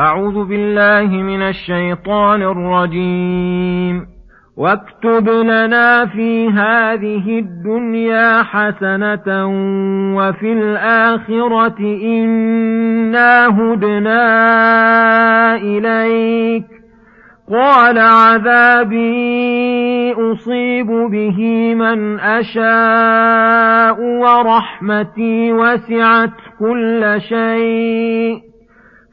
أعوذ بالله من الشيطان الرجيم. واكتب لنا في هذه الدنيا حسنة وفي الآخرة إنا هدنا إليك. قال عذابي أصيب به من أشاء ورحمتي وسعت كل شيء.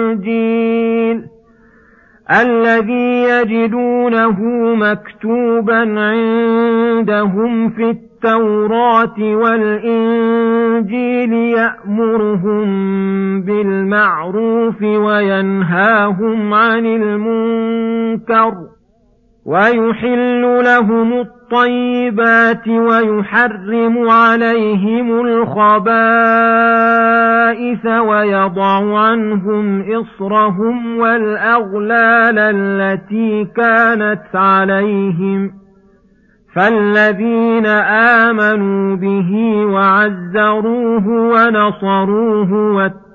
والإنجيل الذي يجدونه مكتوبا عندهم في التوراة والإنجيل يأمرهم بالمعروف وينهاهم عن المنكر ويحل لهم الطيبات ويحرم عليهم الخبائث ويضع عنهم إصرهم والأغلال التي كانت عليهم فالذين آمنوا به وعزروه ونصروه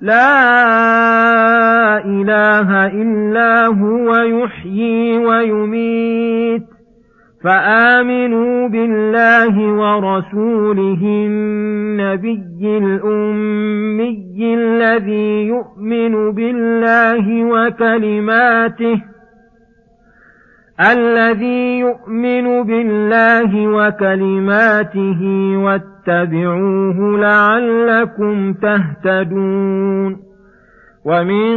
لا إله إلا هو يحيي ويميت. فآمنوا بالله ورسوله النبي الأمي الذي يؤمن بالله وكلماته الذي يؤمن بالله وكلماته واتبعوه لعلكم تهتدون ومن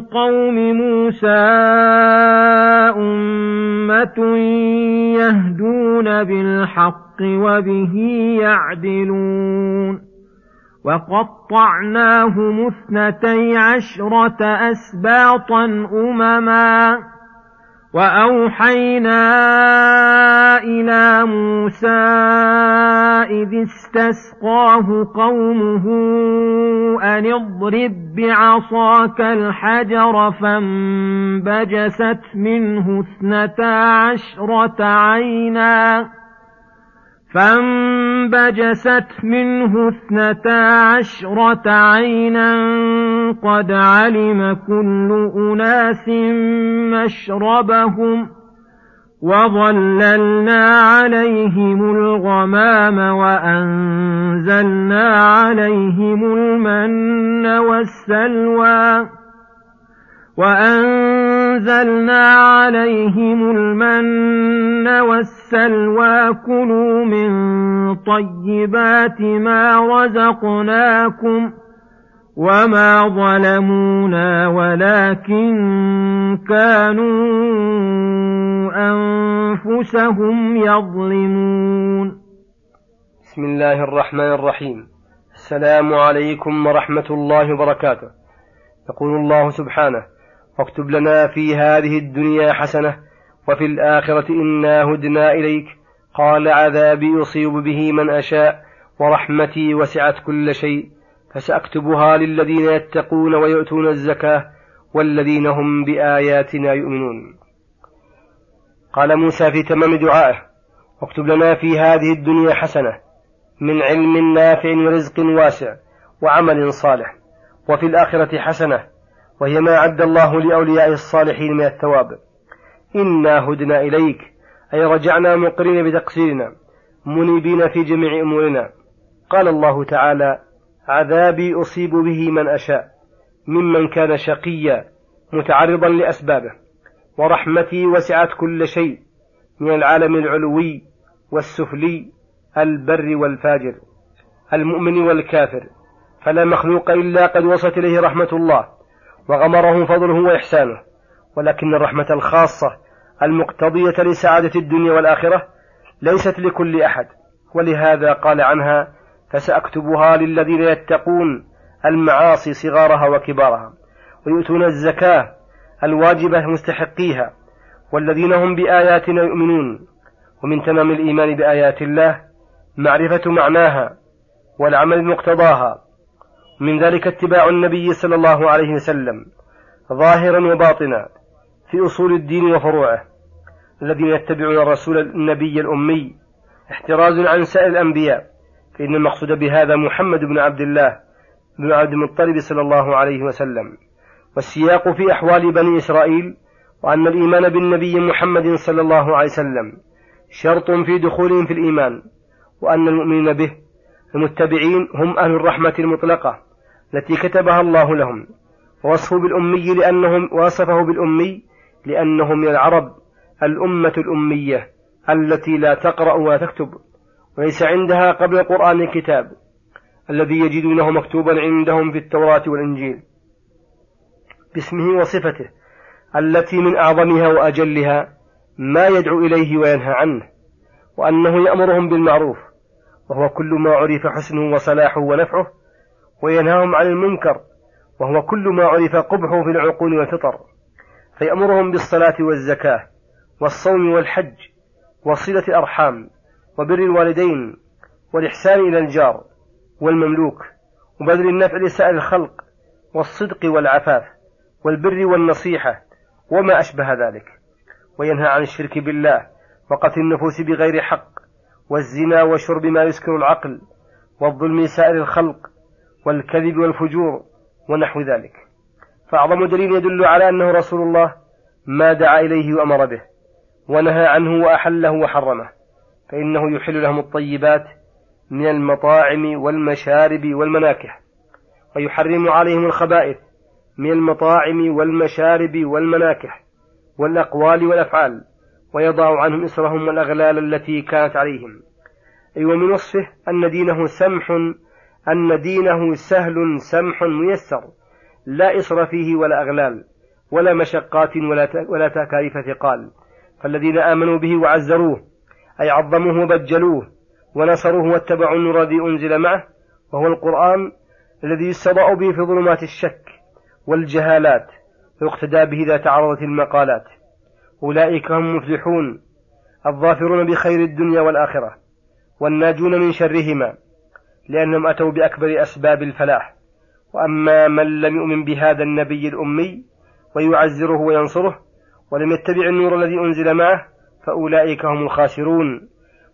قوم موسى أمة يهدون بالحق وبه يعدلون وقطعناهم اثنتي عشرة أسباطا أمما وأوحينا إلى موسى إذ استسقاه قومه أن اضرب بعصاك الحجر فانبجست منه اثنتا عشرة عينا فانبجست منه اثنتا عشرة عينا قد علم كل أناس مشربهم وظللنا عليهم الغمام وأنزلنا عليهم المن والسلوى وأنزلنا عليهم المن والسلوى كلوا من طيبات ما رزقناكم وما ظلمونا ولكن كانوا أنفسهم يظلمون. بسم الله الرحمن الرحيم. السلام عليكم ورحمة الله وبركاته. يقول الله سبحانه واكتب لنا في هذه الدنيا حسنة وفي الآخرة إنا هدنا إليك. قال عذابي يصيب به من أشاء ورحمتي وسعت كل شيء. فسأكتبها للذين يتقون ويؤتون الزكاة والذين هم بآياتنا يؤمنون. قال موسى في تمام دعائه واكتب لنا في هذه الدنيا حسنة من علم نافع ورزق واسع وعمل صالح وفي الآخرة حسنة وهي ما أعد الله لأولياء الصالحين من الثواب. إنا هدنا إليك. أي رجعنا مقرين بتقصيرنا. منيبين في جميع أمورنا. قال الله تعالى عذابي أصيب به من أشاء. ممن كان شقيا متعرضا لأسبابه. ورحمتي وسعت كل شيء. من العالم العلوي والسفلي البر والفاجر. المؤمن والكافر. فلا مخلوق إلا قد وصلت إليه رحمة الله. وغمره فضله وإحسانه. ولكن الرحمة الخاصة المقتضية لسعادة الدنيا والآخرة ليست لكل أحد. ولهذا قال عنها فسأكتبها للذين يتقون المعاصي صغارها وكبارها ويؤتون الزكاة الواجبة مستحقيها والذين هم بآياتنا يؤمنون ومن تمام الإيمان بآيات الله معرفة معناها والعمل بمقتضاها من ذلك اتباع النبي صلى الله عليه وسلم ظاهرا وباطنا في أصول الدين وفروعه الذين يتبعون الرسول النبي الأمي. احتراز عن سائر الأنبياء فإن المقصود بهذا محمد بن عبد الله بن عبد المطلب صلى الله عليه وسلم. والسياق في أحوال بني إسرائيل وأن الإيمان بالنبي محمد صلى الله عليه وسلم شرط في دخولهم في الإيمان وأن المؤمنين به المتبعين هم أهل الرحمة المطلقة التي كتبها الله لهم ووصفه بالأمي لأنهم وصفه بالأمي لأنه من العرب الأمة الأمية التي لا تقرأ ولا تكتب وليس عندها قبل القرآن كتاب الذي يجدونه مكتوبا عندهم في التوراة والإنجيل. باسمه وصفته التي من أعظمها وأجلها ما يدعو إليه وينهى عنه وأنه يأمرهم بالمعروف وهو كل ما عرف حسنه وصلاحه ونفعه وينهاهم عن المنكر وهو كل ما عرف قبحه في العقول والفطر. فيأمرهم بالصلاة والزكاة والصوم والحج وصلة أرحام وبر الوالدين والإحسان إلى الجار والمملوك وبذل النفع لسائر الخلق والصدق والعفاف والبر والنصيحة وما أشبه ذلك. وينهى عن الشرك بالله وقتل النفوس بغير حق والزنا وشرب ما يسكر العقل والظلم لسائر الخلق والكذب والفجور ونحو ذلك. فأعظم دليل يدل على أنه رسول الله ما دعا إليه وأمر به ونهى عنه وأحله وحرمه فإنه يحل لهم الطيبات من المطاعم والمشارب والمناكح ويحرم عليهم الخبائث من المطاعم والمشارب والمناكح والأقوال والأفعال. ويضع عنهم إسرهم والأغلال التي كانت عليهم. أي أيوة ومن وصفه أن دينه سمح أن دينه سهل سمح ميسر. لا إصر فيه ولا أغلال ولا مشقات ولا ولا تكاليف ثقال. فالذين آمنوا به وعزروه أي عظموه وبجلوه ونصروه واتبعوا النور الذي أنزل معه وهو القرآن الذي يستضاء به في ظلمات الشك والجهالات ويقتدى به إذا تعرضت المقالات. أولئك هم المفلحون الظافرون بخير الدنيا والآخرة والناجون من شرهما لأنهم أتوا بأكبر أسباب الفلاح. وأما من لم يؤمن بهذا النبي الأمي ويعزره وينصره ولم يتبع النور الذي أنزل معه فأولئك هم الخاسرون.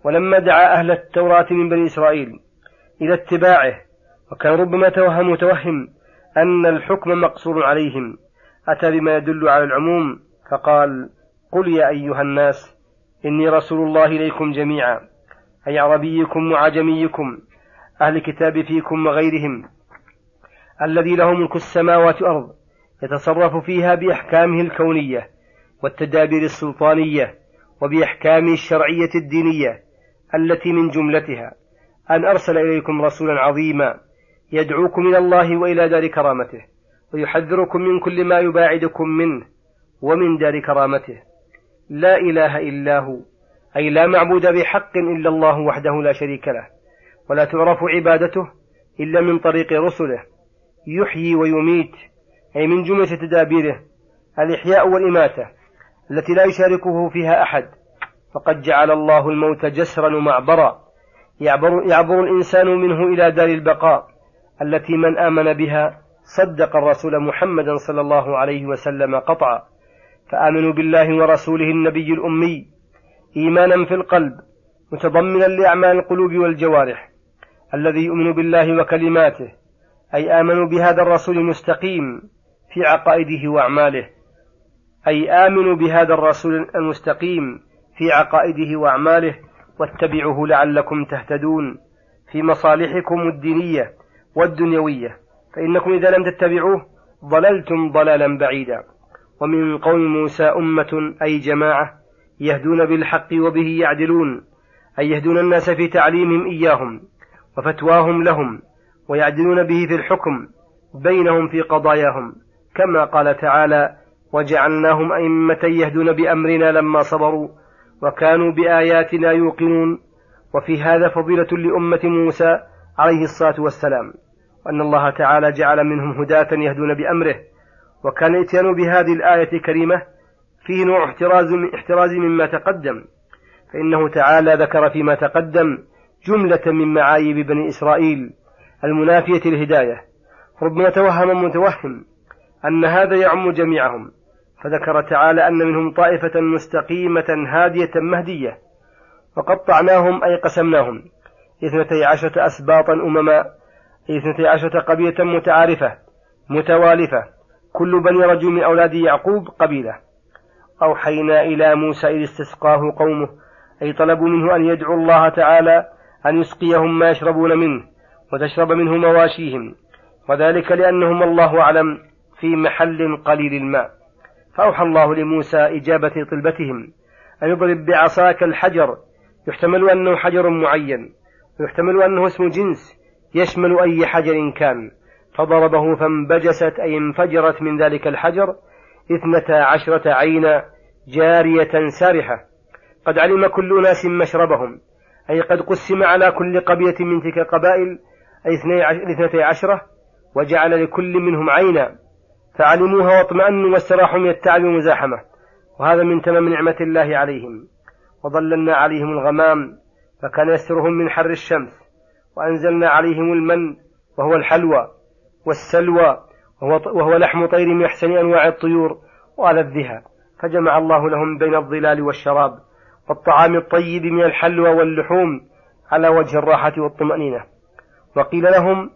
ولما دعا أهل التوراة من بني إسرائيل إلى اتباعه وكان ربما توهم متوهم أن الحكم مقصور عليهم أتى بما يدل على العموم فقال قل يا أيها الناس إني رسول الله إليكم جميعا أي عربيكم وعجميكم أهل الكتاب فيكم وغيرهم الذي له ملك السماوات والأرض يتصرف فيها بأحكامه الكونية والتدابير السلطانية وبأحكامه الشرعية الدينية التي من جملتها. أن أرسل إليكم رسولا عظيما يدعوكم إلى الله وإلى دار كرامته ويحذركم من كل ما يباعدكم منه ومن دار كرامته. لا إله إلا هو. أي لا معبود بحق إلا الله وحده لا شريك له. ولا تعرف عبادته إلا من طريق رسله. يحيي ويميت. أي من جملة تدابيره. الإحياء والإماتة. التي لا يشاركه فيها أحد. فقد جعل الله الموت جسرا ومعبرا. يعبر, يعبر الإنسان منه إلى دار البقاء. التي من آمن بها صدق الرسول محمدا صلى الله عليه وسلم قطعا. فآمنوا بالله ورسوله النبي الأمي إيمانا في القلب متضمنا لأعمال القلوب والجوارح الذي يؤمن بالله وكلماته أي آمنوا بهذا الرسول المستقيم في عقائده وأعماله أي آمنوا بهذا الرسول المستقيم في عقائده وأعماله واتبعوه لعلكم تهتدون. في مصالحكم الدينية والدنيوية فإنكم إذا لم تتبعوه ضللتم ضلالا بعيدا. ومن قوم موسى أمة أي جماعة يهدون بالحق وبه يعدلون أي يهدون الناس في تعليمهم إياهم وفتواهم لهم ويعدلون به في الحكم بينهم في قضاياهم كما قال تعالى وجعلناهم أئمة يهدون بأمرنا لما صبروا وكانوا بآياتنا يوقنون. وفي هذا فضيلة لأمة موسى عليه الصلاة والسلام وأن الله تعالى جعل منهم هداة يهدون بأمره وكان الإتيان بهذه الآية الكريمة فيه نوع احتراز من احتراز مما تقدم فإنه تعالى ذكر فيما تقدم جملة من معايب بني إسرائيل المنافية للهداية. ربما توهم متوهم أن هذا يعم جميعهم فذكر تعالى أن منهم طائفة مستقيمة هادية مهدية وقطعناهم أي قسمناهم. اثنتي عشرة أسباطا أمما اثنتي عشرة قبيلة متعارفة متوالفة كل بني رجل من أولاد يعقوب قبيلة. أوحينا إلى موسى إذ استسقاه قومه أي طلبوا منه أن يدعو الله تعالى أن يسقيهم ما يشربون منه وتشرب منه مواشيهم وذلك لأنهم الله أعلم في محل قليل الماء. فأوحى الله لموسى إجابة طلبتهم أن يضرب بعصاك الحجر يحتمل أنه حجر معين ويحتمل أنه اسم جنس يشمل أي حجر كان. فضربه فانبجست أي انفجرت من ذلك الحجر اثنتا عشرة عينا جارية سارحة. قد علم كل ناس مشربهم أي قد قسم على كل قبيلة من تلك القبائل أي اثنتي عشرة وجعل لكل منهم عينا. فعلموها واطمأنوا واستراحوا من التعب والمزاحمة. وهذا من تمام نعمة الله عليهم. وظللنا عليهم الغمام فكان يسترهم من حر الشمس. وأنزلنا عليهم المن وهو الحلوى. والسلوى وهو, لحم طير من أحسن أنواع الطيور وألذها فجمع الله لهم بين الظلال والشراب والطعام الطيب من الحلوى واللحوم على وجه الراحة والطمأنينة. وقيل لهم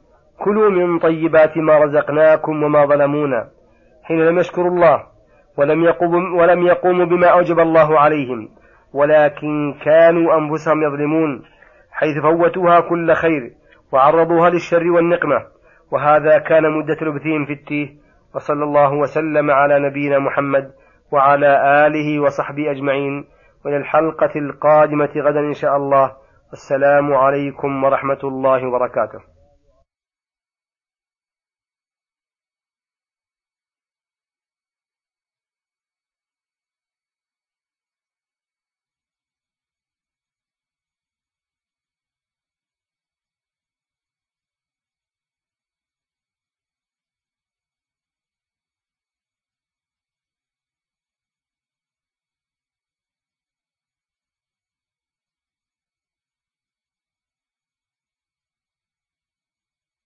كلوا من طيبات ما رزقناكم وما ظلمونا. حين لم يشكروا الله ولم يقوموا, ولم يقوموا بما أوجب الله عليهم. ولكن كانوا أنفسهم يظلمون حيث فوتوها كل خير وعرضوها للشر والنقمة. وهذا كان مدة لبثهم في التيه وصلى الله وسلم على نبينا محمد وعلى آله وصحبه أجمعين. وإلى الحلقة القادمة غدا إن شاء الله. والسلام عليكم ورحمة الله وبركاته.